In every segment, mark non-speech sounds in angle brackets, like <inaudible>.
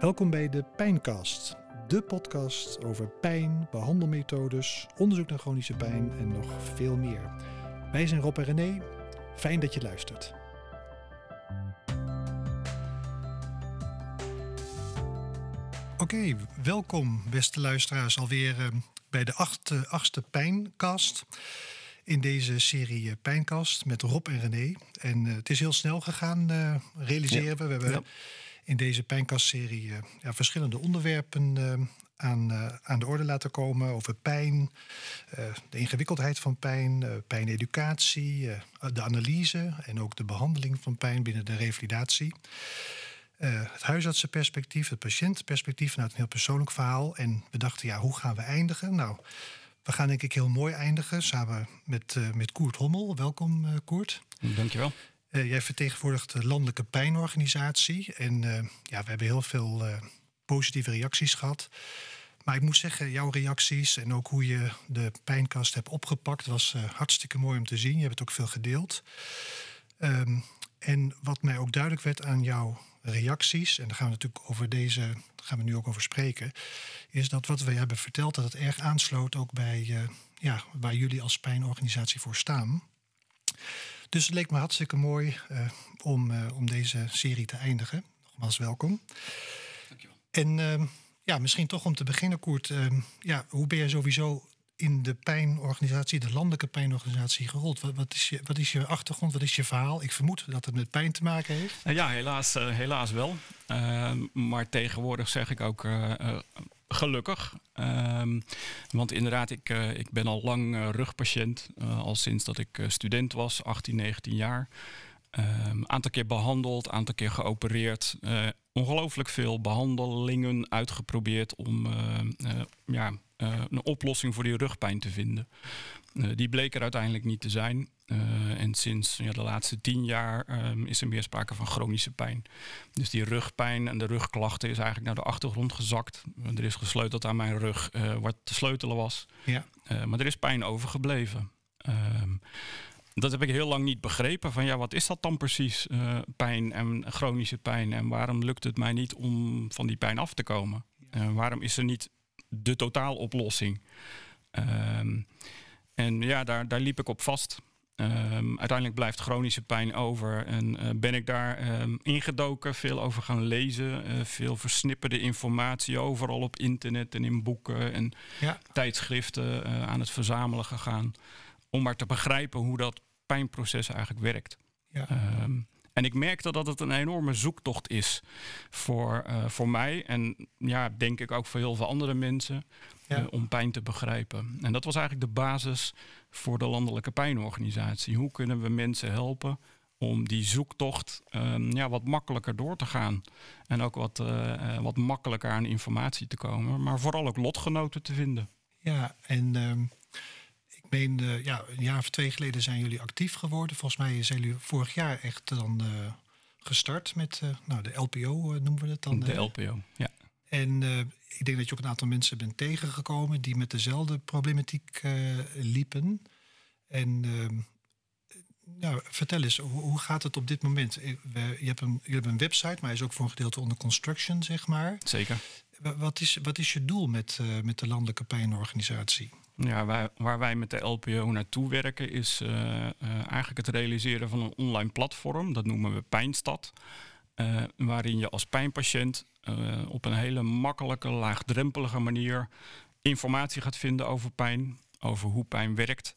Welkom bij de Pijncast, de podcast over pijn, behandelmethodes, onderzoek naar chronische pijn en nog veel meer. Wij zijn Rob en René. Fijn dat je luistert. Oké, welkom beste luisteraars alweer uh, bij de achtste, achtste Pijncast. In deze serie uh, Pijncast met Rob en René. En uh, het is heel snel gegaan, realiseren we. We hebben... Ja in deze pijnkastserie uh, ja, verschillende onderwerpen uh, aan, uh, aan de orde laten komen. Over pijn, de ingewikkeldheid van pijn, pijneducatie, de analyse en ook de behandeling van pijn binnen de revalidatie. het huisartsenperspectief, het patiëntperspectief vanuit een heel persoonlijk verhaal. En we dachten, ja, hoe gaan we eindigen? Nou, we gaan denk ik heel mooi eindigen samen met, met Koert Hommel. Welkom, Koert. Dankjewel. Uh, jij vertegenwoordigt de Landelijke Pijnorganisatie. En uh, ja, we hebben heel veel uh, positieve reacties gehad. Maar ik moet zeggen, jouw reacties en ook hoe je de pijnkast hebt opgepakt, was hartstikke mooi om te zien. Je hebt het ook veel gedeeld. Um, en wat mij ook duidelijk werd aan jouw reacties, en daar gaan we natuurlijk over deze, gaan we nu ook over spreken, is dat wat we hebben verteld, dat het erg aansloot ook bij ja, waar jullie als pijnorganisatie voor staan. Dus het leek me hartstikke mooi uh, om, uh, om deze serie te eindigen. Nogmaals welkom. Dankjewel. En uh, ja, misschien toch om te beginnen, Koert. ja, hoe ben je sowieso in de pijnorganisatie, de landelijke pijnorganisatie, gerold? Wat, wat, is je, wat is je achtergrond, wat is je verhaal? Ik vermoed dat het met pijn te maken heeft. Ja, helaas, helaas wel. Ehm, maar tegenwoordig zeg ik ook gelukkig. Um, want inderdaad, ik, uh, ik ben al lang uh, rugpatiënt. Uh, al sinds dat ik student was, 18, 19 jaar. Um, aantal keer behandeld, aantal keer geopereerd. ongelooflijk veel behandelingen uitgeprobeerd om ja, een oplossing voor die rugpijn te vinden. die bleek er uiteindelijk niet te zijn. Uh, en sinds ja, de laatste tien jaar um, is er meer sprake van chronische pijn. Dus die rugpijn en de rugklachten is eigenlijk naar de achtergrond gezakt. Er is gesleuteld aan mijn rug wat te sleutelen was. Ja. Maar er is pijn overgebleven. Um, dat heb ik heel lang niet begrepen. Van ja, wat is dat dan precies? pijn en chronische pijn. En waarom lukt het mij niet om van die pijn af te komen? waarom is er niet de totaaloplossing? Um, en ja, daar, daar liep ik op vast. Um, uiteindelijk blijft chronische pijn over. En uh, ben ik daar um, ingedoken, veel over gaan lezen. Uh, veel versnipperde informatie overal op internet en in boeken en ja. tijdschriften uh, aan het verzamelen gegaan. Om maar te begrijpen hoe dat pijnproces eigenlijk werkt. Ja. Um, en ik merkte dat het een enorme zoektocht is voor, voor mij. En ja, denk ik ook voor heel veel andere mensen ja. uh, om pijn te begrijpen. En dat was eigenlijk de basis voor de Landelijke Pijnorganisatie. Hoe kunnen we mensen helpen om die zoektocht um, ja, wat makkelijker door te gaan. En ook wat, uh, wat makkelijker aan informatie te komen. Maar vooral ook lotgenoten te vinden. Ja, en um, ik meen, uh, ja, een jaar of twee geleden zijn jullie actief geworden. Volgens mij zijn jullie vorig jaar echt dan gestart met nou, de LPO, noemen we het dan. De LPO, ja. En ik denk dat je ook een aantal mensen bent tegengekomen die met dezelfde problematiek liepen. En uh, nou, vertel eens, hoe, hoe, gaat het op dit moment? Je hebt, een, je hebt een website, maar hij is ook voor een gedeelte onder construction, zeg maar. Zeker. Wat is, wat is je doel met, uh, met de Landelijke Pijnorganisatie? Ja, wij, waar wij met de LPO naartoe werken is eigenlijk het realiseren van een online platform. Dat noemen we Pijnstad. waarin je als pijnpatiënt op een hele makkelijke, laagdrempelige manier informatie gaat vinden over pijn, over hoe pijn werkt.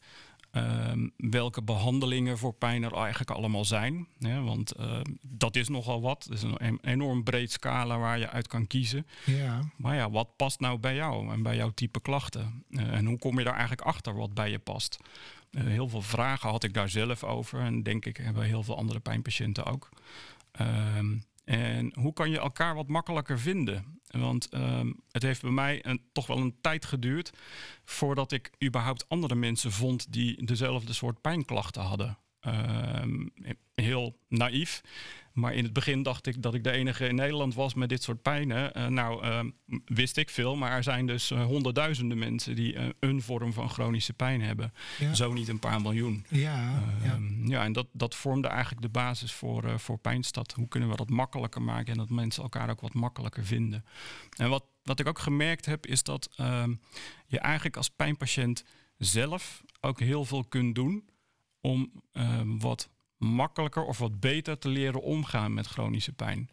Uh, welke behandelingen voor pijn er eigenlijk allemaal zijn. Want uh, dat is nogal wat. Het is een enorm breed scala waar je uit kan kiezen. Ja. Maar ja, wat past nou bij jou en bij jouw type klachten? Uh, en hoe kom je daar eigenlijk achter wat bij je past? heel veel vragen had ik daar zelf over. En denk ik hebben heel veel andere pijnpatiënten ook. Ehm, en hoe kan je elkaar wat makkelijker vinden? Want ehm, het heeft bij mij een, toch wel een tijd geduurd voordat ik überhaupt andere mensen vond die dezelfde soort pijnklachten hadden. Ehm, heel naïef. Maar in het begin dacht ik dat ik de enige in Nederland was met dit soort pijnen. Uh, nou, uh, wist ik veel, maar er zijn dus uh, honderdduizenden mensen die uh, een vorm van chronische pijn hebben. Ja. Zo niet een paar miljoen. Ja, ja. ja en dat, dat vormde eigenlijk de basis voor, voor Pijnstad. Hoe kunnen we dat makkelijker maken en dat mensen elkaar ook wat makkelijker vinden? En wat, wat ik ook gemerkt heb, is dat ehm, je eigenlijk als pijnpatiënt zelf ook heel veel kunt doen om ehm, wat makkelijker of wat beter te leren omgaan met chronische pijn.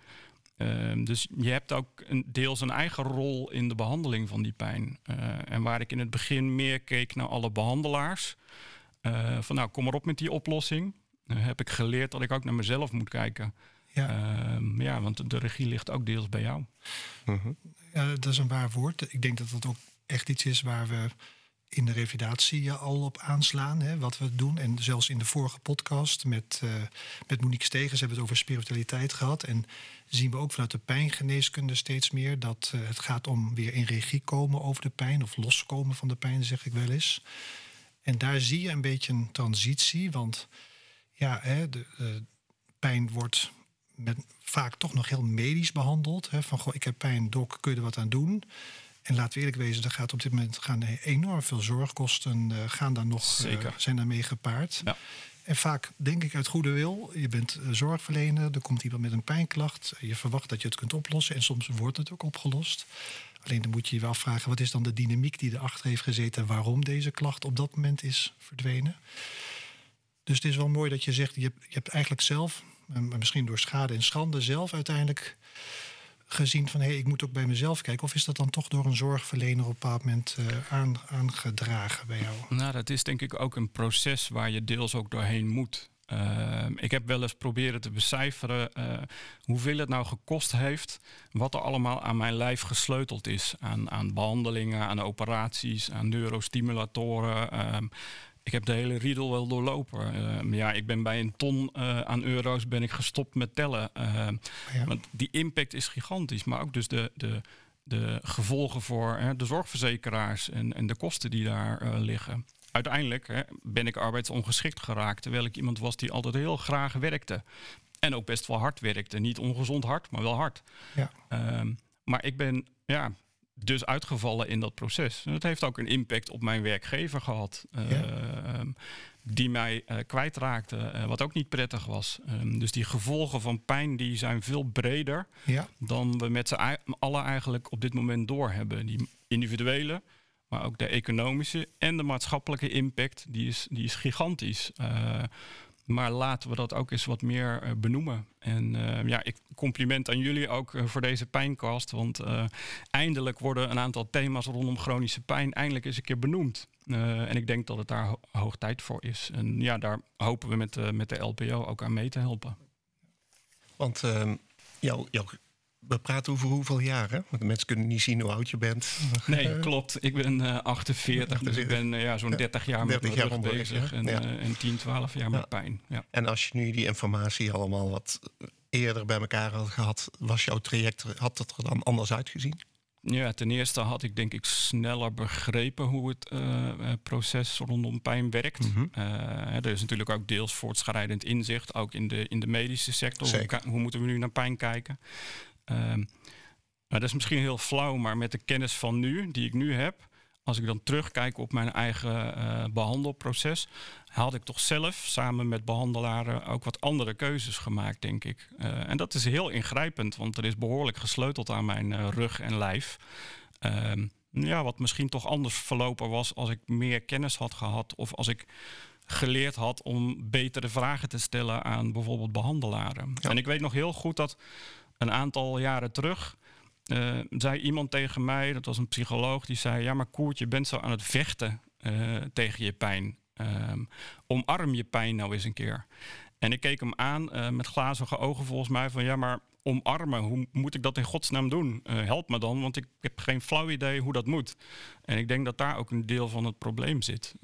Uh, dus je hebt ook een, deels een eigen rol in de behandeling van die pijn. Uh, en waar ik in het begin meer keek naar alle behandelaars. Uh, van nou, kom maar op met die oplossing. heb ik geleerd dat ik ook naar mezelf moet kijken. Ja, ehm, ja want de regie ligt ook deels bij jou. -huh. Ja, dat is een waar woord. Ik denk dat dat ook echt iets is waar we in de revalidatie al op aanslaan, hè, wat we doen. En zelfs in de vorige podcast met, uh, met Monique Stegens hebben we het over spiritualiteit gehad. En zien we ook vanuit de pijngeneeskunde steeds meer dat uh, het gaat om weer in regie komen over de pijn of loskomen van de pijn, zeg ik wel eens. En daar zie je een beetje een transitie, want ja, hè, de pijn wordt met, vaak toch nog heel medisch behandeld. Hè, van goh, ik heb pijn, dok, kun je er wat aan doen? En laten we eerlijk wezen, er gaat op dit moment gaan enorm veel zorgkosten uh, gaan daar nog, uh, zijn daarmee gepaard. Ja. En vaak denk ik uit goede wil, je bent uh, zorgverlener, er komt iemand met een pijnklacht, je verwacht dat je het kunt oplossen en soms wordt het ook opgelost. Alleen dan moet je je wel afvragen, wat is dan de dynamiek die erachter heeft gezeten en waarom deze klacht op dat moment is verdwenen. Dus het is wel mooi dat je zegt, je hebt, je hebt eigenlijk zelf, misschien door schade en schande zelf uiteindelijk gezien van hé, hey, ik moet ook bij mezelf kijken? Of is dat dan toch door een zorgverlener op een bepaald moment uh, aan, aangedragen bij jou? Nou, dat is denk ik ook een proces waar je deels ook doorheen moet. Uh, ik heb wel eens proberen te becijferen uh, hoeveel het nou gekost heeft, wat er allemaal aan mijn lijf gesleuteld is. Aan, aan behandelingen, aan operaties, aan neurostimulatoren. Ehm, ik heb de hele riedel wel doorlopen. Uh, ja, ik ben bij een ton uh, aan euro's ben ik gestopt met tellen. Uh, ja. Want die impact is gigantisch. Maar ook dus de, de, de gevolgen voor hè, de zorgverzekeraars en, en de kosten die daar liggen. Uiteindelijk hè, ben ik arbeidsongeschikt geraakt. Terwijl ik iemand was die altijd heel graag werkte. En ook best wel hard werkte. Niet ongezond hard, maar wel hard. Ja. Ehm, maar ik ben ja, dus uitgevallen in dat proces. En dat heeft ook een impact op mijn werkgever gehad. Ja. Uh, die mij uh, kwijtraakte, uh, wat ook niet prettig was. Um, dus die gevolgen van pijn die zijn veel breder ja. dan we met z'n allen eigenlijk op dit moment doorhebben. Die individuele, maar ook de economische en de maatschappelijke impact, die is, die is gigantisch. Maar laten we dat ook eens wat meer uh, benoemen. En uh, ja, ik compliment aan jullie ook uh, voor deze pijncast. Want eindelijk worden een aantal thema's rondom chronische pijn eindelijk eens een keer benoemd. en ik denk dat het daar ho hoog tijd voor is. En ja, daar hopen we met, met de LPO ook aan mee te helpen. Want ehm, jouw, jouw we praten over hoeveel jaren? Want de mensen kunnen niet zien hoe oud je bent. <laughs> Nee, klopt. Ik ben uh, 48, dus ik ben uh, ja, zo'n 30 jaar 30 met mijn rug bezig. En, ja. uh, en 10, 12 jaar met pijn. Ja. En als je nu die informatie allemaal wat eerder bij elkaar had gehad... was jouw traject, had het er dan anders uitgezien? Ja, ten eerste had ik denk ik sneller begrepen hoe het uh, proces rondom pijn werkt. Mm -hmm. uh, er is natuurlijk ook deels voortschrijdend inzicht, ook in de, in de medische sector. Hoe, hoe, moeten we nu naar pijn kijken? Um, nou, dat is misschien heel flauw, maar met de kennis van nu, die ik nu heb, als ik dan terugkijk op mijn eigen uh, behandelproces, had ik toch zelf samen met behandelaren ook wat andere keuzes gemaakt, denk ik. Uh, en dat is heel ingrijpend, want er is behoorlijk gesleuteld aan mijn uh, rug en lijf. Uh, ja, wat misschien toch anders verlopen was als ik meer kennis had gehad of als ik geleerd had om betere vragen te stellen aan bijvoorbeeld behandelaren. Ja. En ik weet nog heel goed dat een aantal jaren terug uh, zei iemand tegen mij, dat was een psycholoog, die zei: Ja, maar Koert, je bent zo aan het vechten uh, tegen je pijn. Um, omarm je pijn nou eens een keer. En ik keek hem aan uh, met glazige ogen volgens mij van ja, maar omarmen, hoe moet ik dat in godsnaam doen? help me dan, want ik heb geen flauw idee hoe dat moet. En ik denk dat daar ook een deel van het probleem zit.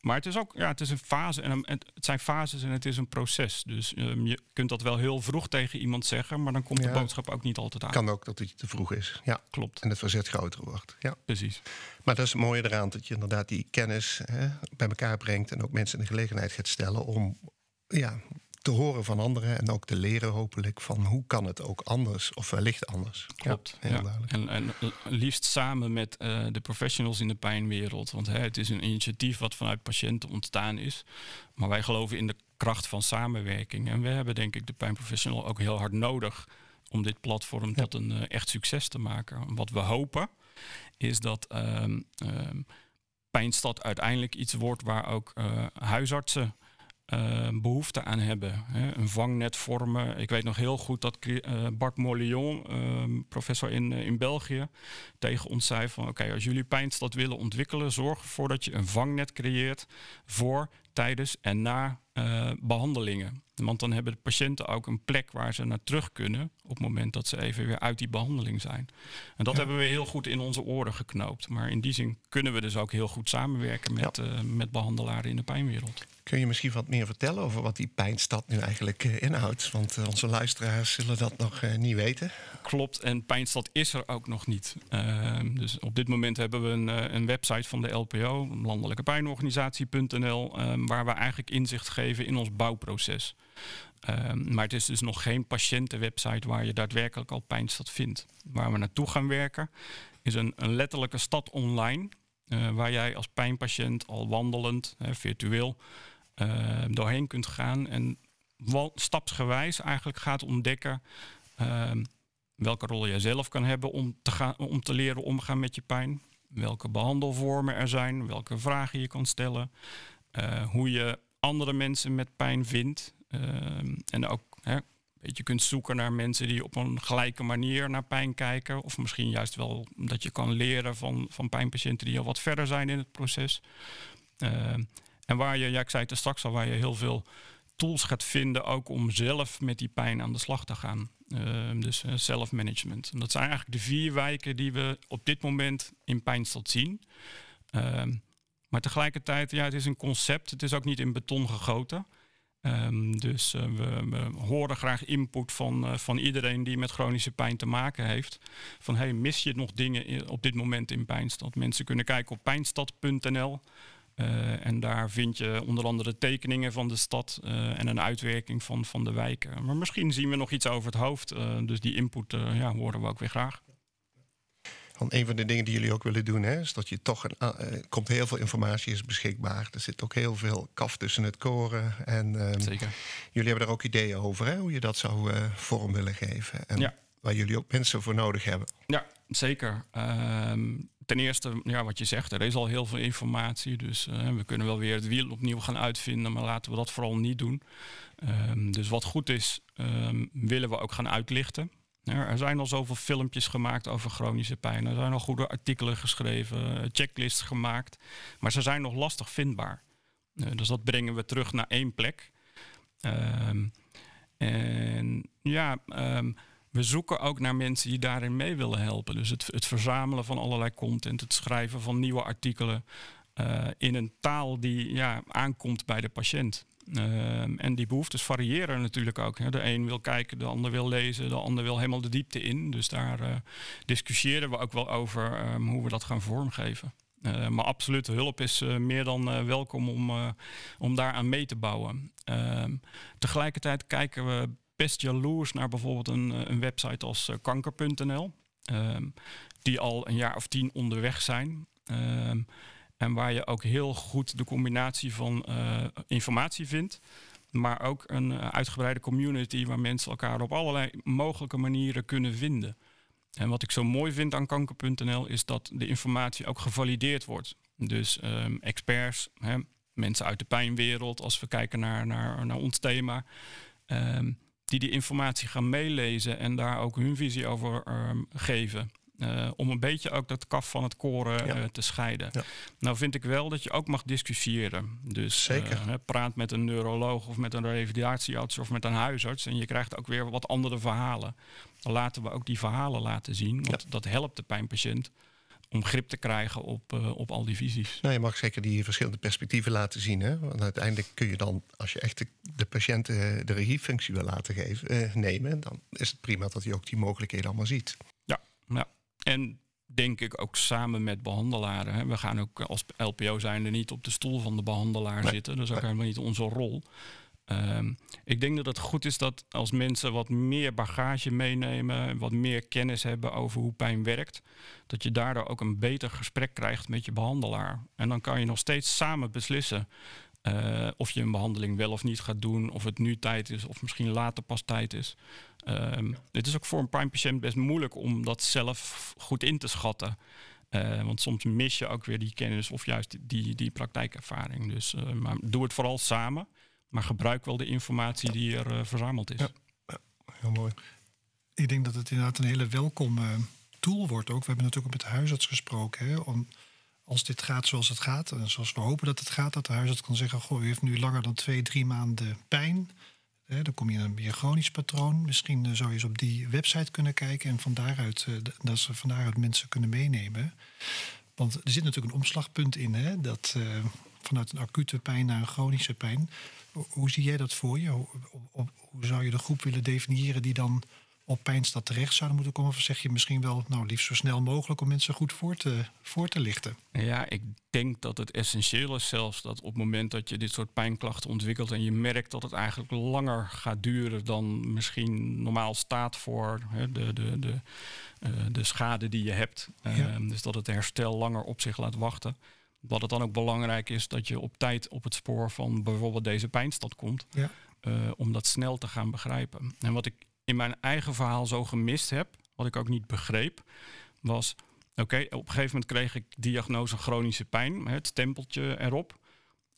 Ehm, maar het is ook ja, het is een fase en een, het zijn fases en het is een proces. Dus um, je kunt dat wel heel vroeg tegen iemand zeggen, maar dan komt ja, de boodschap ook niet altijd aan. Kan ook dat het te vroeg is. Ja, klopt. En het verzet groter wordt. Ja, precies. Maar dat is het mooie eraan dat je inderdaad die kennis hè, bij elkaar brengt en ook mensen in de gelegenheid gaat stellen om ja, te horen van anderen en ook te leren hopelijk van hoe kan het ook anders of wellicht anders. Klopt. Ja, En, en, liefst samen met uh, de professionals in de pijnwereld. Want hè, het is een initiatief wat vanuit patiënten ontstaan is. Maar wij geloven in de kracht van samenwerking. En we hebben denk ik de pijnprofessional ook heel hard nodig om dit platform tot een uh, echt succes te maken. Wat we hopen is dat um, um, Pijnstad uiteindelijk iets wordt waar ook uh, huisartsen uh, behoefte aan hebben. Hè. Een vangnet vormen. Ik weet nog heel goed dat uh, Bart Morlion, uh, professor in, in België, tegen ons zei van oké, als jullie pijnstad willen ontwikkelen, zorg ervoor dat je een vangnet creëert voor, tijdens en na behandelingen. Want dan hebben de patiënten ook een plek waar ze naar terug kunnen op het moment dat ze even weer uit die behandeling zijn. En dat hebben we heel goed in onze oren geknoopt. Maar in die zin kunnen we dus ook heel goed samenwerken met, ja. met behandelaren in de pijnwereld. Kun je misschien wat meer vertellen over wat die pijnstad nu eigenlijk uh, inhoudt? Want uh, onze luisteraars zullen dat nog niet weten. Klopt, en pijnstad is er ook nog niet. Ehm, dus op dit moment hebben we een, een website van de LPO, landelijke pijnorganisatie.nl, ehm, waar we eigenlijk inzicht geven in ons bouwproces. Um, maar het is dus nog geen patiëntenwebsite waar je daadwerkelijk al pijnstad vindt. Waar we naartoe gaan werken is een, een letterlijke stad online. waar jij als pijnpatiënt al wandelend, virtueel, uh, doorheen kunt gaan. En stapsgewijs eigenlijk gaat ontdekken uh, welke rol jij zelf kan hebben om te, gaan, om te leren omgaan met je pijn. Welke behandelvormen er zijn, welke vragen je kan stellen. Uh, hoe je andere mensen met pijn vindt. Ehm, en ook hè, je kunt zoeken naar mensen die op een gelijke manier naar pijn kijken. Of misschien juist wel dat je kan leren van, van pijnpatiënten die al wat verder zijn in het proces. Uh, en waar je, ja, ik zei het er straks al, waar je heel veel tools gaat vinden ook om zelf met die pijn aan de slag te gaan. Uh, dus uh, self-management. Dat zijn eigenlijk de vier wijken die we op dit moment in Pijnstad zien. Maar tegelijkertijd, ja, het is een concept. Het is ook niet in beton gegoten. Um, dus uh, we, horen graag input van, uh, van iedereen die met chronische pijn te maken heeft. Van hey, mis je nog dingen in, op dit moment in Pijnstad? Mensen kunnen kijken op pijnstad.nl. Uh, en daar vind je onder andere tekeningen van de stad en een uitwerking van, van de wijken. Maar misschien zien we nog iets over het hoofd. Dus die input ja, horen we ook weer graag. Een van de dingen die jullie ook willen doen, hè, is dat je toch een, er komt heel veel informatie is beschikbaar. Er zit ook heel veel kaf tussen het koren. En um, Zeker. jullie hebben daar ook ideeën over, hè, hoe je dat zou vorm willen geven. En ja. waar jullie ook mensen voor nodig hebben. Ja, zeker. Um, ten eerste, ja, wat je zegt, er is al heel veel informatie. Dus uh, we kunnen wel weer het wiel opnieuw gaan uitvinden, maar laten we dat vooral niet doen. Um, dus wat goed is, willen we ook gaan uitlichten. Er zijn al zoveel filmpjes gemaakt over chronische pijn. Er zijn al goede artikelen geschreven, checklists gemaakt. Maar ze zijn nog lastig vindbaar. Uh, dus dat brengen we terug naar één plek. Um, en ja, we zoeken ook naar mensen die daarin mee willen helpen. Dus het, het verzamelen van allerlei content, het schrijven van nieuwe artikelen uh, in een taal die ja, aankomt bij de patiënt. Uh, en die behoeftes variëren natuurlijk ook. De een wil kijken, de ander wil lezen, de ander wil helemaal de diepte in. Dus daar uh, discussiëren we ook wel over um, hoe we dat gaan vormgeven. Uh, maar absoluut, hulp is uh, meer dan welkom om, om daaraan mee te bouwen. Ehm, tegelijkertijd kijken we best jaloers naar bijvoorbeeld een, eh, een website als kanker.nl. Die al een jaar of tien onderweg zijn. En waar je ook heel goed de combinatie van uh, informatie vindt. Maar ook een uitgebreide community waar mensen elkaar op allerlei mogelijke manieren kunnen vinden. En wat ik zo mooi vind aan kanker.nl is dat de informatie ook gevalideerd wordt. Dus um, experts, hè, mensen uit de pijnwereld, als we kijken naar, naar, naar ons thema. Um, die die informatie gaan meelezen en daar ook hun visie over um, geven. Uh, om een beetje ook dat kaf van het koren ja. uh, te scheiden. Ja. Nou vind ik wel dat je ook mag discussiëren. Dus Zeker. Uh, praat met een neuroloog of met een revalidatiearts of met een huisarts. En je krijgt ook weer wat andere verhalen. Dan laten we ook die verhalen laten zien. Want ja. dat helpt de pijnpatiënt om grip te krijgen op, uh, op al die visies. Nou, je mag zeker die verschillende perspectieven laten zien. Hè? Want uiteindelijk kun je dan, als je echt de, de patiënt uh, de regiefunctie wil laten geven, uh, nemen, dan is het prima dat hij ook die mogelijkheden allemaal ziet. Ja, ja. En denk ik ook samen met behandelaren. Hè. We gaan ook als LPO zijnde niet op de stoel van de behandelaar nee, zitten. Dat is ook helemaal niet onze rol. Ehm, ik denk dat het goed is dat als mensen wat meer bagage meenemen, wat meer kennis hebben over hoe pijn werkt, dat je daardoor ook een beter gesprek krijgt met je behandelaar. En dan kan je nog steeds samen beslissen uh, of je een behandeling wel of niet gaat doen, of het nu tijd is of misschien later pas tijd is. Um, het is ook voor een pijnpatiënt best moeilijk om dat zelf goed in te schatten. Uh, want soms mis je ook weer die kennis of juist die, die praktijkervaring. Dus uh, maar doe het vooral samen. Maar gebruik wel de informatie die er verzameld is. Ja. heel mooi. Ik denk dat het inderdaad een hele welkome tool wordt ook. We hebben natuurlijk ook met huisarts gesproken. Hè, om, als dit gaat zoals het gaat, en zoals we hopen dat het gaat, dat de huisarts kan zeggen: Goh, u heeft nu langer dan twee, drie maanden pijn. Dan kom je in een meer chronisch patroon. Misschien zou je eens op die website kunnen kijken en van daaruit, dat ze van daaruit mensen kunnen meenemen. Want er zit natuurlijk een omslagpunt in, hè, dat uh, vanuit een acute pijn naar een chronische pijn. Hoe zie jij dat voor je? Hoe zou je de groep willen definiëren die dan op pijnstad terecht zouden moeten komen? Of zeg je misschien wel, nou liefst zo snel mogelijk om mensen goed voor te, voor te lichten? Ja, ik denk dat het essentieel is zelfs dat op het moment dat je dit soort pijnklachten ontwikkelt en je merkt dat het eigenlijk langer gaat duren dan misschien normaal staat voor hè, de, de, de, uh, de schade die je hebt. Ja. Uh, dus dat het herstel langer op zich laat wachten. Wat het dan ook belangrijk is dat je op tijd op het spoor van bijvoorbeeld deze pijnstad komt. Ja. Uh, om dat snel te gaan begrijpen. En wat ik in mijn eigen verhaal zo gemist heb, wat ik ook niet begreep, was: oké, okay, op een gegeven moment kreeg ik diagnose chronische pijn, het stempeltje erop.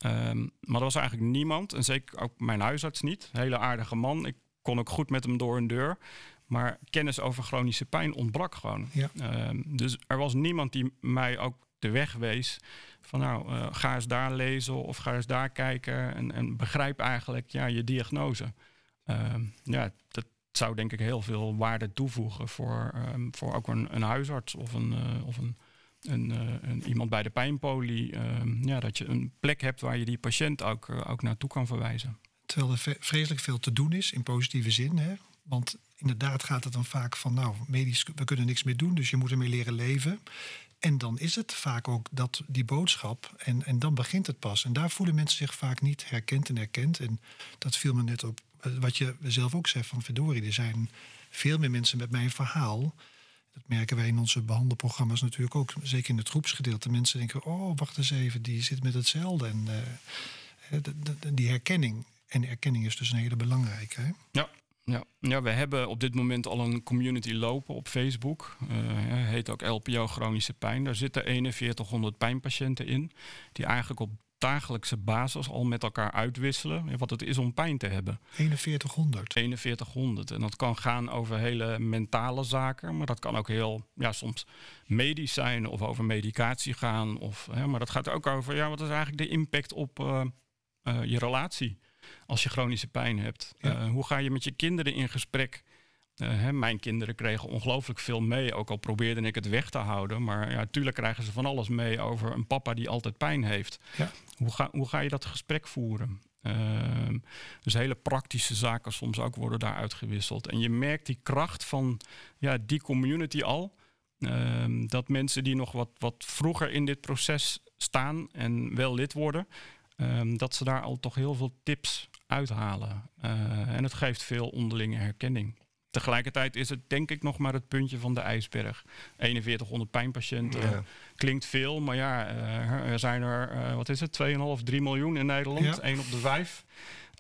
Um, maar er was eigenlijk niemand, en zeker ook mijn huisarts niet. Hele aardige man. Ik kon ook goed met hem door een deur. Maar kennis over chronische pijn ontbrak gewoon. Ja. Um, dus er was niemand die mij ook de weg wees. Van nou, uh, ga eens daar lezen of ga eens daar kijken. En, en begrijp eigenlijk ja, je diagnose. Uh, ja, dat zou denk ik heel veel waarde toevoegen voor, um, voor ook een, een, huisarts of een, uh, of een, een, uh, een, iemand bij de pijnpolie. Um, ja, dat je een plek hebt waar je die patiënt ook, uh, ook naartoe kan verwijzen. Terwijl er vreselijk veel te doen is in positieve zin. Hè? Want inderdaad gaat het dan vaak van, nou, medisch, we kunnen niks meer doen, dus je moet ermee leren leven. En dan is het vaak ook dat, die boodschap. En, en dan begint het pas. En daar voelen mensen zich vaak niet herkend en erkend. En dat viel me net op. Wat je zelf ook zegt van verdorie, er zijn veel meer mensen met mijn verhaal. Dat merken wij in onze behandelprogramma's natuurlijk ook. Zeker in het groepsgedeelte. Mensen denken, oh, wacht eens even, die zit met hetzelfde. En uh, die herkenning. En erkenning is dus een hele belangrijke. Ja, ja. ja, we hebben op dit moment al een community lopen op Facebook. Uh, heet ook LPO Chronische Pijn. Daar zitten 4100 pijnpatiënten in. Die eigenlijk op dagelijkse basis al met elkaar uitwisselen. Wat het is om pijn te hebben. 4100. 4100. En dat kan gaan over hele mentale zaken. Maar dat kan ook heel, ja, soms medisch zijn of over medicatie gaan. Of, hè, maar dat gaat ook over, ja, wat is eigenlijk de impact op uh, uh, je relatie? als je chronische pijn hebt. Ja. Uh, hoe ga je met je kinderen in gesprek? Hè, mijn kinderen kregen ongelooflijk veel mee, ook al probeerde ik het weg te houden. Maar ja, tuurlijk krijgen ze van alles mee over een papa die altijd pijn heeft. Ja. Hoe, ga, hoe ga je dat gesprek voeren? Uh, dus hele praktische zaken soms ook worden daar uitgewisseld. En je merkt die kracht van ja, die community al. Uh, dat mensen die nog wat, wat vroeger in dit proces staan en wel lid worden, Um, dat ze daar al toch heel veel tips uithalen. Uh, en het geeft veel onderlinge herkenning. Tegelijkertijd is het denk ik nog maar het puntje van de ijsberg. 4100 pijnpatiënten ja. klinkt veel, maar ja, uh, er zijn er, uh, wat is het, 2,5, 3 miljoen in Nederland. Ja. 1 op de 5.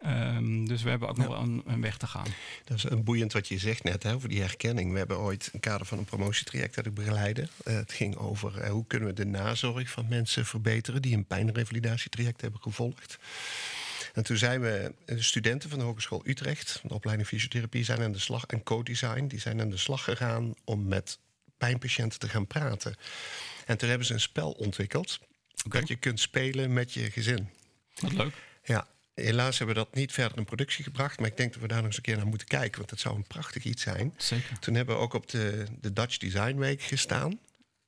Um, dus we hebben ook ja. nog een, een, weg te gaan. Dat is een boeiend wat je zegt net hè, over die herkenning. We hebben ooit een kader van een promotietraject dat ik begeleide. Uh, het ging over uh, hoe kunnen we de nazorg van mensen verbeteren die een pijnrevalidatietraject hebben gevolgd. En toen zijn we, de studenten van de Hogeschool Utrecht, de opleiding fysiotherapie, zijn aan de slag, en co-design, die zijn aan de slag gegaan om met pijnpatiënten te gaan praten. En toen hebben ze een spel ontwikkeld okay. dat je kunt spelen met je gezin. Wat leuk. Ja, Helaas hebben we dat niet verder in productie gebracht. Maar ik denk dat we daar nog eens een keer naar moeten kijken. Want dat zou een prachtig iets zijn. Zeker. Toen hebben we ook op de, de Dutch Design Week gestaan.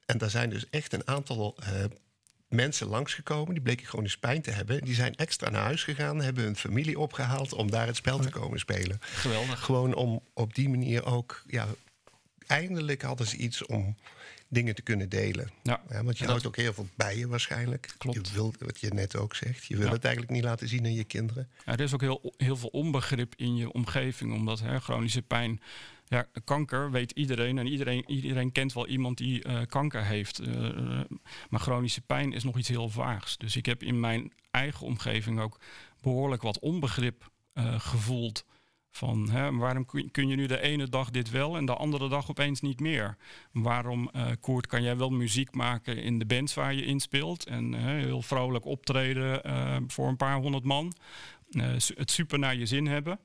En daar zijn dus echt een aantal uh, mensen langsgekomen. Die bleken chronisch pijn te hebben. Die zijn extra naar huis gegaan. Hebben hun familie opgehaald om daar het spel te komen spelen. Geweldig. Gewoon om op die manier ook ja, eindelijk hadden ze iets om dingen te kunnen delen. Ja. want je houdt ook heel veel bij je waarschijnlijk. Klopt. Je wilt, wat je net ook zegt, je wil het eigenlijk niet laten zien aan je kinderen. Ja, er is ook heel, heel veel onbegrip in je omgeving, omdat hè, chronische pijn ja, kanker weet iedereen en iedereen, iedereen kent wel iemand die eh, kanker heeft. Uh, maar chronische pijn is nog iets heel vaags. Dus ik heb in mijn eigen omgeving ook behoorlijk wat onbegrip gevoeld. Van hè, waarom kun je nu de ene dag dit wel en de andere dag opeens niet meer? Waarom, Koert, kan jij wel muziek maken in de bands waar je in speelt en heel vrolijk optreden voor een paar honderd man, het super naar je zin hebben?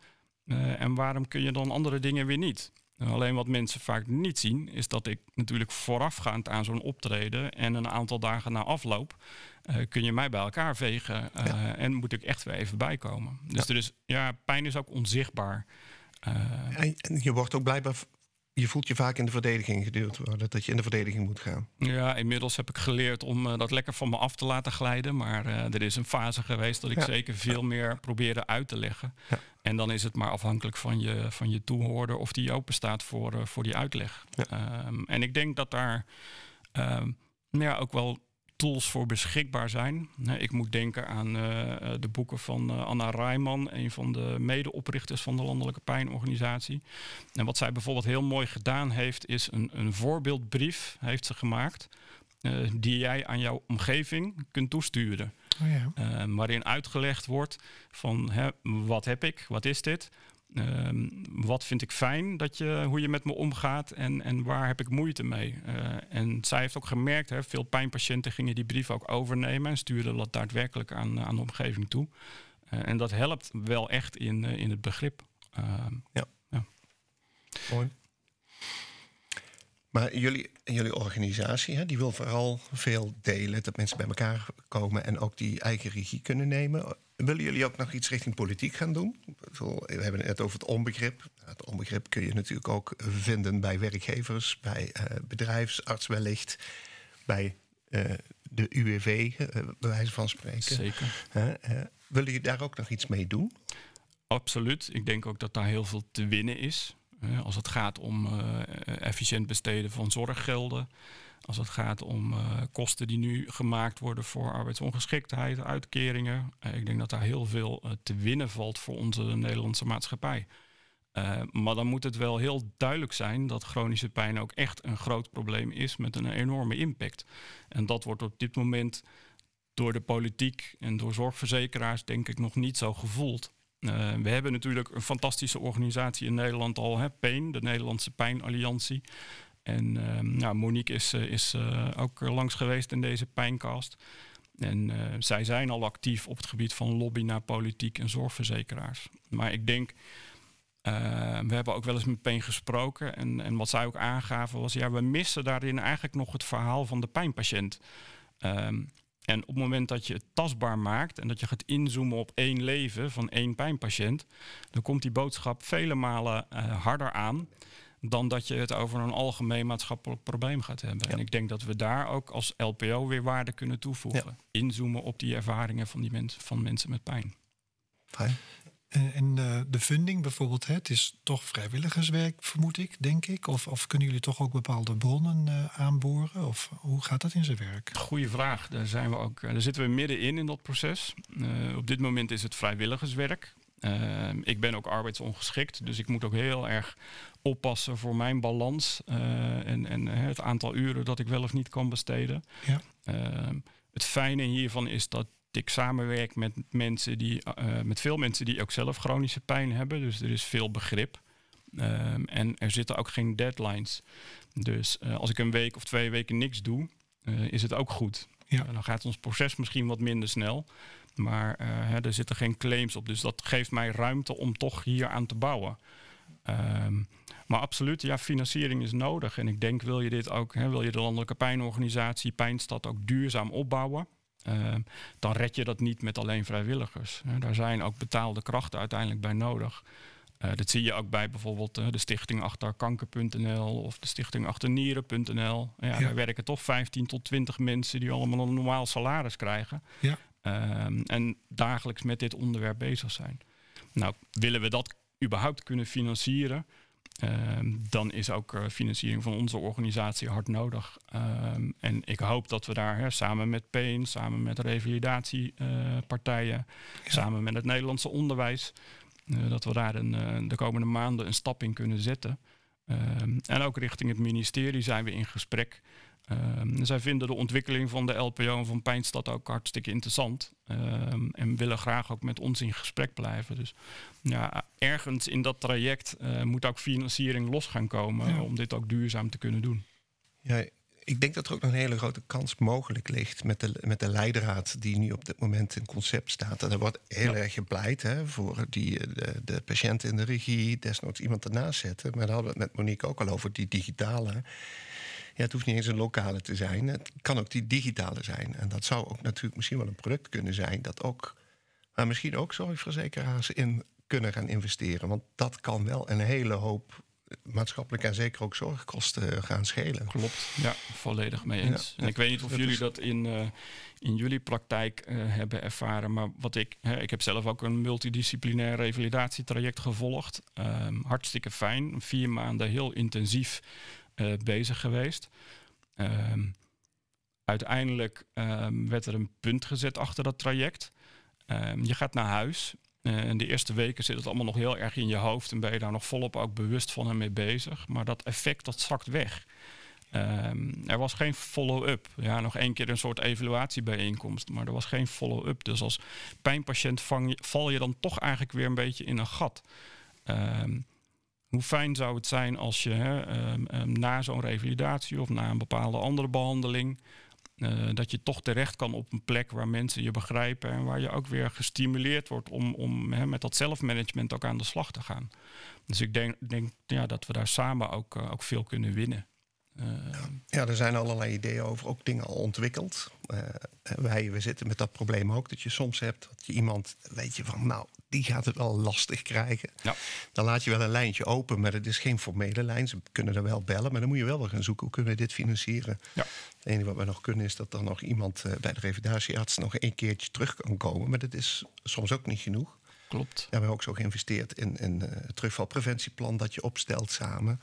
En waarom kun je dan andere dingen weer niet? Alleen wat mensen vaak niet zien, is dat ik natuurlijk voorafgaand aan zo'n optreden en een aantal dagen na afloop, uh, kun je mij bij elkaar vegen uh, ja. en moet ik echt weer even bijkomen. Dus ja. er is, ja, pijn is ook onzichtbaar. Uh, en, en, je wordt ook blijkbaar, je voelt je vaak in de verdediging geduwd worden, dat je in de verdediging moet gaan. Ja, inmiddels heb ik geleerd om dat lekker van me af te laten glijden, maar er is een fase geweest dat ik ja. zeker veel meer probeerde uit te leggen. En dan is het maar afhankelijk van je, van je toehoorder of die open staat voor, uh, voor die uitleg. Ja. Um, en ik denk dat daar um, ja, ook wel tools voor beschikbaar zijn. Ik moet denken aan uh, de boeken van uh, Anna Rijman, een van de medeoprichters van de Landelijke Pijnorganisatie. En wat zij bijvoorbeeld heel mooi gedaan heeft, is een, een voorbeeldbrief heeft ze gemaakt. Uh, die jij aan jouw omgeving kunt toesturen. Oh ja. uh, waarin uitgelegd wordt van hè, wat heb ik, wat is dit, uh, wat vind ik fijn dat je, hoe je met me omgaat en, en waar heb ik moeite mee. Uh, en zij heeft ook gemerkt, hè, veel pijnpatiënten gingen die brief ook overnemen en stuurden dat daadwerkelijk aan, aan de omgeving toe. en dat helpt wel echt in, in het begrip. Ehm, ja. ja. Mooi. Maar jullie, jullie organisatie, hè, die wil vooral veel delen, dat mensen bij elkaar komen en ook die eigen regie kunnen nemen. Willen jullie ook nog iets richting politiek gaan doen? We hebben het net over het onbegrip. Het onbegrip kun je natuurlijk ook vinden bij werkgevers, bij uh, bedrijfsarts wellicht, bij uh, de UWV, uh, bij wijze van spreken. Zeker. willen jullie daar ook nog iets mee doen? Absoluut. Ik denk ook dat daar heel veel te winnen is. Als het gaat om efficiënt besteden van zorggelden. Als het gaat om uh, kosten die nu gemaakt worden voor arbeidsongeschiktheid, uitkeringen. Uh, ik denk dat daar heel veel te winnen valt voor onze Nederlandse maatschappij. maar dan moet het wel heel duidelijk zijn dat chronische pijn ook echt een groot probleem is met een enorme impact. En dat wordt op dit moment door de politiek en door zorgverzekeraars denk ik nog niet zo gevoeld. We hebben natuurlijk een fantastische organisatie in Nederland al, hè, de Nederlandse Pijnalliantie. En uh, nou, Monique is, uh, is ook langs geweest in deze pijncast. En zij zijn al actief op het gebied van lobby naar politiek en zorgverzekeraars. Maar ik denk, we hebben ook wel eens met Pain gesproken. En, en wat zij ook aangaven was, ja, we missen daarin eigenlijk nog het verhaal van de pijnpatiënt. Ehm, en op het moment dat je het tastbaar maakt en dat je gaat inzoomen op één leven van één pijnpatiënt, dan komt die boodschap vele malen harder aan dan dat je het over een algemeen maatschappelijk probleem gaat hebben. Ja. En ik denk dat we daar ook als LPO weer waarde kunnen toevoegen. Ja. Inzoomen op die ervaringen van, die mensen, van mensen met pijn. Fijn. En, en uh, de funding bijvoorbeeld, hè, het is toch vrijwilligerswerk, vermoed ik, denk ik. Of, of kunnen jullie toch ook bepaalde bronnen uh, aanboren? Of hoe gaat dat in zijn werk? Goeie vraag. Daar, zijn we ook, daar zitten we middenin in dat proces. Uh, op dit moment is het vrijwilligerswerk. Ik ben ook arbeidsongeschikt, dus ik moet ook heel erg oppassen voor mijn balans en, en het aantal uren dat ik wel of niet kan besteden. Ja. het fijne hiervan is dat ik samenwerk met mensen die, uh, met veel mensen die ook zelf chronische pijn hebben. Dus er is veel begrip. Um, en er zitten ook geen deadlines. Dus uh, als ik een week of twee weken niks doe, is het ook goed. Ja. dan gaat ons proces misschien wat minder snel. Maar hè, er zitten geen claims op. Dus dat geeft mij ruimte om toch hier aan te bouwen. Um, maar absoluut, ja, financiering is nodig. En ik denk, wil je dit ook, hè, wil je de landelijke pijnorganisatie, Pijnstad ook duurzaam opbouwen? Uh, dan red je dat niet met alleen vrijwilligers. Uh, daar zijn ook betaalde krachten uiteindelijk bij nodig. Uh, dat zie je ook bij bijvoorbeeld de stichting achter kanker.nl of de stichting achter nieren.nl. Ja, ja. Daar werken toch 15 tot 20 mensen die allemaal een normaal salaris krijgen. Ja. Ehm, en dagelijks met dit onderwerp bezig zijn. Nou, willen we dat überhaupt kunnen financieren? Ehm, dan is ook uh, financiering van onze organisatie hard nodig. Ehm, en ik hoop dat we daar hè, samen met PAIN, samen met revalidatiepartijen, samen met het Nederlandse onderwijs, uh, dat we daar een, de komende maanden een stap in kunnen zetten. En ook richting het ministerie zijn we in gesprek. Um, zij vinden de ontwikkeling van de LPO en van Pijnstad ook hartstikke interessant. Um, en willen graag ook met ons in gesprek blijven. Dus ja, ergens in dat traject uh, moet ook financiering los gaan komen ja. om dit ook duurzaam te kunnen doen. Ja, ik denk dat er ook nog een hele grote kans mogelijk ligt met de, met de leidraad die nu op dit moment in concept staat. En er wordt heel ja. erg gepleit hè, voor die, de, de patiënt in de regie, desnoods iemand ernaast zetten. Maar daar hadden we het met Monique ook al over, die digitale. Ja, het hoeft niet eens een lokale te zijn. Het kan ook die digitale zijn. En dat zou ook natuurlijk misschien wel een product kunnen zijn dat ook, maar misschien ook zorgverzekeraars in kunnen gaan investeren. Want dat kan wel een hele hoop maatschappelijk en zeker ook zorgkosten gaan schelen. Klopt, ja, volledig mee eens. Ja, en ik weet niet of jullie dat in, uh, in jullie praktijk uh, hebben ervaren, maar wat ik, hè, ik heb zelf ook een multidisciplinair revalidatietraject gevolgd. Um, hartstikke fijn, vier maanden heel intensief uh, bezig geweest. Um, uiteindelijk um, werd er een punt gezet achter dat traject. je gaat naar huis uh, in de eerste weken zit het allemaal nog heel erg in je hoofd en ben je daar nog volop ook bewust van en mee bezig. Maar dat effect dat zakt weg. Er was geen follow-up. Ja, nog één keer een soort evaluatiebijeenkomst, maar er was geen follow-up. Dus als pijnpatiënt val je dan toch eigenlijk weer een beetje in een gat. Hoe fijn zou het zijn als je um, na zo'n revalidatie of na een bepaalde andere behandeling uh, dat je toch terecht kan op een plek waar mensen je begrijpen en waar je ook weer gestimuleerd wordt om, om hè, met dat zelfmanagement ook aan de slag te gaan. Dus ik denk, denk ja, dat we daar samen ook, uh, ook veel kunnen winnen. Uh, ja, er zijn allerlei ideeën over, ook dingen al ontwikkeld. wij we zitten met dat probleem ook, dat je soms hebt dat je iemand, weet je van, nou, die gaat het wel lastig krijgen. Ja. Dan laat je wel een lijntje open, maar het is geen formele lijn. Ze kunnen er wel bellen, maar dan moet je wel wel gaan zoeken hoe kunnen we dit financieren. Ja. Het enige wat we nog kunnen is dat er nog iemand uh, bij de revalidatiearts nog een keertje terug kan komen. Maar dat is soms ook niet genoeg. Klopt. Ja, we hebben ook zo geïnvesteerd in, in uh, het terugvalpreventieplan dat je opstelt samen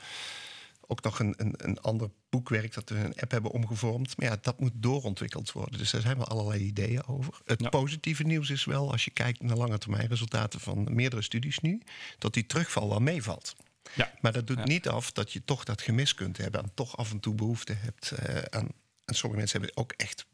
ook nog een, een, een ander boekwerk dat we een app hebben omgevormd. Maar ja, dat moet doorontwikkeld worden. Dus daar zijn wel allerlei ideeën over. Het ja. positieve nieuws is wel, als je kijkt naar lange termijn resultaten van meerdere studies nu, dat die terugval wel meevalt. Ja. Maar dat doet ja. niet af dat je toch dat gemis kunt hebben en toch af en toe behoefte hebt uh, aan. En sommige mensen hebben ook echt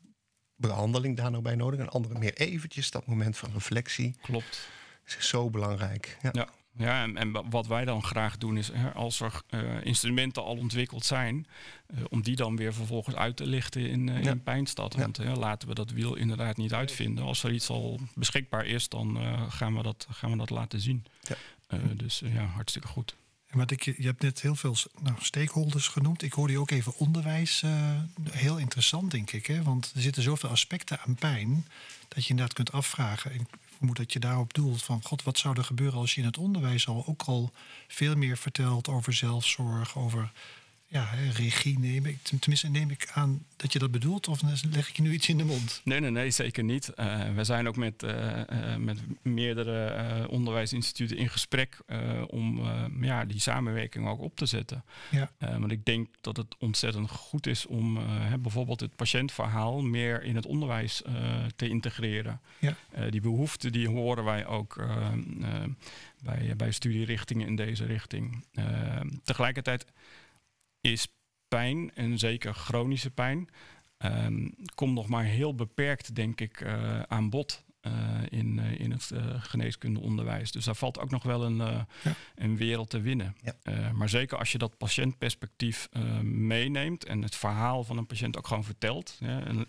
behandeling daar nog bij nodig. En anderen meer eventjes dat moment van reflectie. Klopt. Is zo belangrijk. ja. Ja. En, en, wat wij dan graag doen is, hè, als er uh, instrumenten al ontwikkeld zijn, uh, om die dan weer vervolgens uit te lichten in, uh, ja. in Pijnstad. Want ja. laten we dat wiel inderdaad niet uitvinden. Als er iets al beschikbaar is, dan gaan, we dat, gaan we dat laten zien. Ja. dus ja, hartstikke goed. Maar ik, je hebt net heel veel nou, stakeholders genoemd. Ik hoorde je ook even onderwijs. heel interessant, denk ik. Hè? Want er zitten zoveel aspecten aan pijn. dat je inderdaad kunt afvragen. Ik vermoed dat je daarop doelt van... god, wat zou er gebeuren als je in het onderwijs al ook al veel meer vertelt... over zelfzorg, over ja, regie nemen. Tenminste, neem ik aan dat je dat bedoelt, of leg ik je nu iets in de mond? Nee, nee, nee, zeker niet. Uh, we zijn ook met, uh, uh, met meerdere onderwijsinstituten in gesprek om ja, die samenwerking ook op te zetten. Ja. want ik denk dat het ontzettend goed is om bijvoorbeeld het patiëntverhaal meer in het onderwijs te integreren. Ja. die behoeften die horen wij ook bij, bij studierichtingen in deze richting. tegelijkertijd is pijn, en zeker chronische pijn, um, komt nog maar heel beperkt, denk ik, uh, aan bod. Uh, in, uh, in het geneeskundeonderwijs. Dus daar valt ook nog wel een, ja. een wereld te winnen. Ja. maar zeker als je dat patiëntperspectief meeneemt en het verhaal van een patiënt ook gewoon vertelt.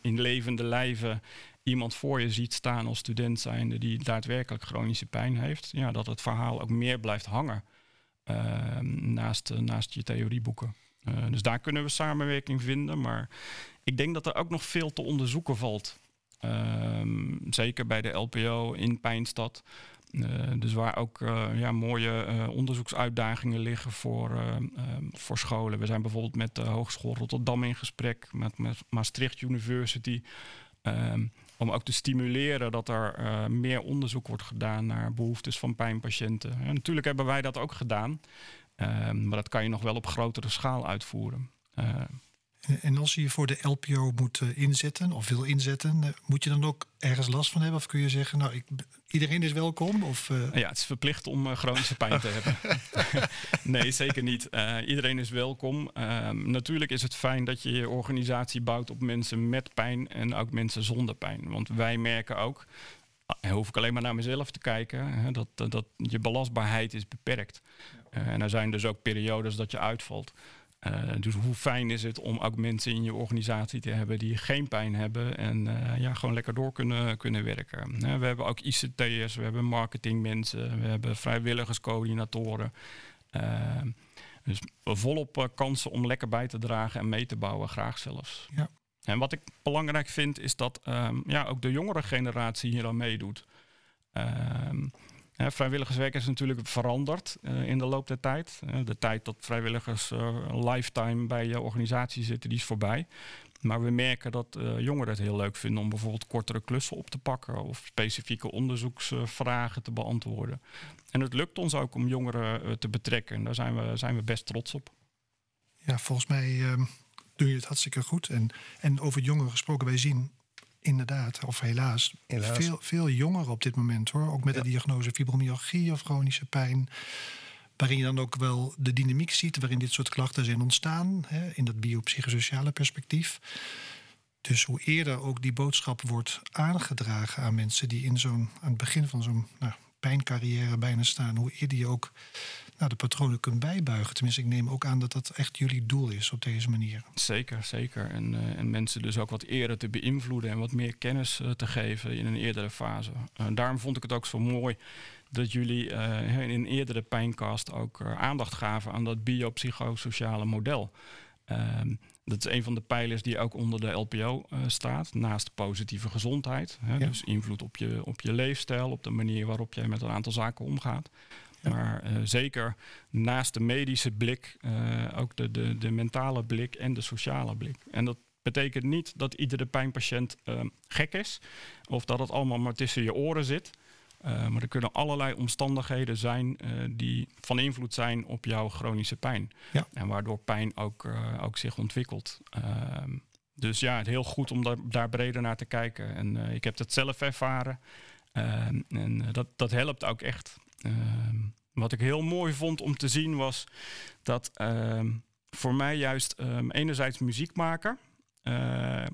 in levende lijven iemand voor je ziet staan als student zijnde die daadwerkelijk chronische pijn heeft. Ja, dat het verhaal ook meer blijft hangen ehm, naast, naast je theorieboeken. Uh, dus daar kunnen we samenwerking vinden. Maar ik denk dat er ook nog veel te onderzoeken valt. Uh, zeker bij de LPO in Pijnstad. Uh, dus waar ook uh, ja, mooie onderzoeksuitdagingen liggen voor, ehm, voor scholen. We zijn bijvoorbeeld met de Hogeschool Rotterdam in gesprek, met, Maastricht University. Ehm, om ook te stimuleren dat er meer onderzoek wordt gedaan naar behoeftes van pijnpatiënten. En natuurlijk hebben wij dat ook gedaan. Ehm, maar dat kan je nog wel op grotere schaal uitvoeren. En als je je voor de LPO moet eh, inzetten of wil inzetten, eh, moet je dan ook ergens last van hebben? Of kun je zeggen, nou, ik, iedereen is welkom? Of, uh... Ja, het is verplicht om chronische pijn te hebben. <laughs> nee, zeker niet. iedereen is welkom. Ehm, natuurlijk is het fijn dat je je organisatie bouwt op mensen met pijn en ook mensen zonder pijn. Want wij merken ook, en hoef ik alleen maar naar mezelf te kijken, hè, dat, dat je belastbaarheid is beperkt. En er zijn dus ook periodes dat je uitvalt. Uh, dus hoe fijn is het om ook mensen in je organisatie te hebben die geen pijn hebben en uh, ja, gewoon lekker door kunnen, kunnen werken. Uh, we hebben ook ICT'ers, we hebben marketingmensen, we hebben vrijwilligerscoördinatoren. dus volop kansen om lekker bij te dragen en mee te bouwen, graag zelfs. Ja. En wat ik belangrijk vind is dat um, ja, ook de jongere generatie hier aan meedoet. Vrijwilligerswerk is natuurlijk veranderd uh, in de loop der tijd. Uh, de tijd dat vrijwilligers uh, lifetime bij je organisatie zitten, die is voorbij. Maar we merken dat jongeren het heel leuk vinden om bijvoorbeeld kortere klussen op te pakken of specifieke onderzoeksvragen te beantwoorden. En het lukt ons ook om jongeren te betrekken. En daar zijn we, zijn we best trots op. Ja, volgens mij ehm, doe je het hartstikke goed. En, en over jongeren gesproken, wij zien inderdaad, of helaas, Veel, veel jongeren op dit moment hoor. Ook met de diagnose fibromyalgie of chronische pijn. Waarin je dan ook wel de dynamiek ziet waarin dit soort klachten zijn ontstaan. Hè, in dat biopsychosociale perspectief. Dus hoe eerder ook die boodschap wordt aangedragen aan mensen die in zo'n aan het begin van zo'n nou, pijncarrière bijna staan, hoe eerder je ook nou, de patronen kunt bijbuigen. Tenminste, ik neem ook aan dat dat echt jullie doel is op deze manier. Zeker, zeker. En, uh, en mensen dus ook wat eerder te beïnvloeden en wat meer kennis uh, te geven in een eerdere fase. Uh, daarom vond ik het ook zo mooi dat jullie in een eerdere pijncast ook aandacht gaven aan dat biopsychosociale model. Ehm, dat is een van de pijlers die ook onder de LPO staat, naast positieve gezondheid. Hè, Dus invloed op je, op je leefstijl, op de manier waarop jij met een aantal zaken omgaat. Maar uh, zeker naast de medische blik uh, ook de, de, de mentale blik en de sociale blik. En dat betekent niet dat iedere pijnpatiënt uh, gek is of dat het allemaal maar tussen je oren zit. maar er kunnen allerlei omstandigheden zijn die van invloed zijn op jouw chronische pijn. Ja. En waardoor pijn ook, ook zich ontwikkelt. Ehm, dus ja, het heel goed om daar, daar breder naar te kijken. En ik heb het zelf ervaren. Ehm, en dat, dat helpt ook echt. Ehm, wat ik heel mooi vond om te zien was dat ehm, voor mij juist um, enerzijds muziek maken uh,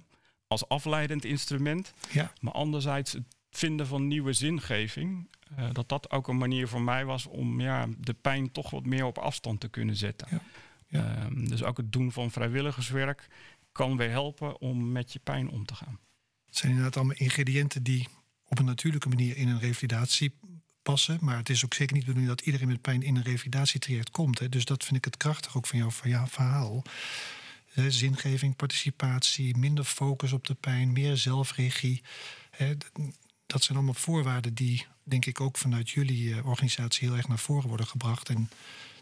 als afleidend instrument, ja. maar anderzijds het vinden van nieuwe zingeving, uh, dat dat ook een manier voor mij was om ja, de pijn toch wat meer op afstand te kunnen zetten. Ja. Ja. dus ook het doen van vrijwilligerswerk kan weer helpen om met je pijn om te gaan. Het zijn inderdaad allemaal ingrediënten die op een natuurlijke manier in een revalidatie passen. Maar het is ook zeker niet de bedoeling dat iedereen met pijn in een revalidatietraject komt. Hè. Dus dat vind ik het krachtig ook van jouw, van jouw verhaal. Zingeving, participatie, minder focus op de pijn, meer zelfregie. Hè, dat zijn allemaal voorwaarden die, denk ik, ook vanuit jullie eh, organisatie heel erg naar voren worden gebracht. En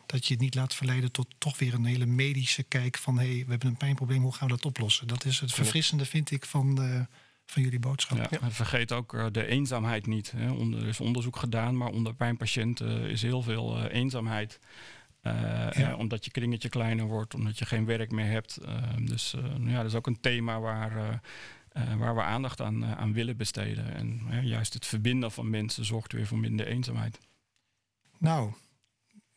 dat je het niet laat verleiden tot toch weer een hele medische kijk van hé, hey, we hebben een pijnprobleem, hoe gaan we dat oplossen? Dat is het verfrissende, vind ik, van de, van jullie boodschap. Ja, Vergeet ook uh, de eenzaamheid niet. Hè. Onder, er is onderzoek gedaan, maar onder pijnpatiënten uh, is heel veel uh, eenzaamheid. Omdat je kringetje kleiner wordt, omdat je geen werk meer hebt. dus ja, dat is ook een thema waar, waar we aandacht aan, aan willen besteden. En juist het verbinden van mensen zorgt weer voor minder eenzaamheid. Nou,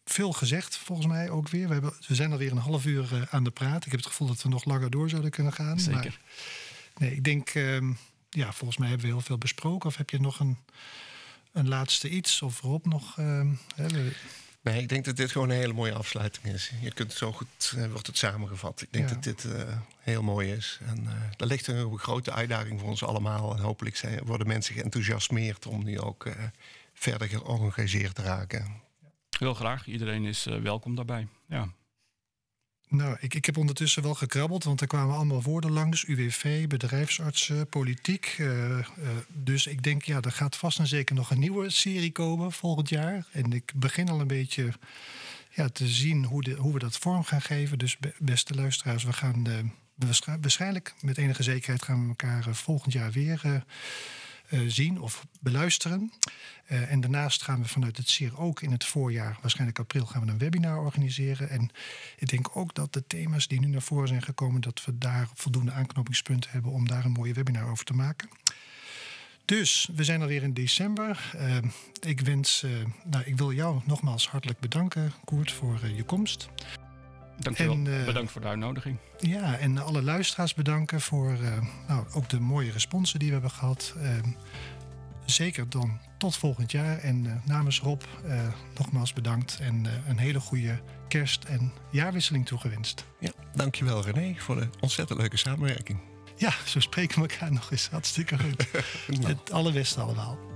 veel gezegd volgens mij ook weer. We, hebben, we zijn alweer een half uur aan de praat. Ik heb het gevoel dat we nog langer door zouden kunnen gaan. Zeker. Maar Nee, ik denk, uh, ja, volgens mij hebben we heel veel besproken. Of heb je nog een, een laatste iets? Of Rob nog? Uh, Nee, ik denk dat dit gewoon een hele mooie afsluiting is. Je kunt zo goed, uh, wordt het samengevat. Ik denk dat dit uh, heel mooi is. En uh, er ligt een grote uitdaging voor ons allemaal. En hopelijk zijn, worden mensen geenthousiasmeerd om nu ook verder georganiseerd te raken. Heel graag. Iedereen is welkom daarbij. Ja. Nou, ik, ik heb ondertussen wel gekrabbeld, want er kwamen allemaal woorden langs. UWV, bedrijfsartsen, politiek. Uh, uh, dus ik denk, ja, er gaat vast en zeker nog een nieuwe serie komen volgend jaar. En ik begin al een beetje ja, te zien hoe, de, hoe we dat vorm gaan geven. Dus beste luisteraars, we gaan uh, waarschijnlijk met enige zekerheid gaan we elkaar volgend jaar weer eh, zien of beluisteren. Eh, en daarnaast gaan we vanuit het CIR ook in het voorjaar, waarschijnlijk april, gaan we een webinar organiseren. En ik denk ook dat de thema's die nu naar voren zijn gekomen, dat we daar voldoende aanknopingspunten hebben om daar een mooie webinar over te maken. Dus we zijn alweer in december. Uh, ik, wens, nou, ik wil jou nogmaals hartelijk bedanken, Koert, voor je komst. Dankjewel. En, Bedankt voor de uitnodiging. Ja, en alle luisteraars bedanken voor nou, ook de mooie responsen die we hebben gehad. Ehm, zeker dan tot volgend jaar. En namens Rob nogmaals bedankt en een hele goede kerst- en jaarwisseling toegewenst. Ja, dankjewel René voor de ontzettend leuke samenwerking. Ja, zo spreken we elkaar nog eens. Hartstikke goed. <laughs> Het allerbeste allemaal.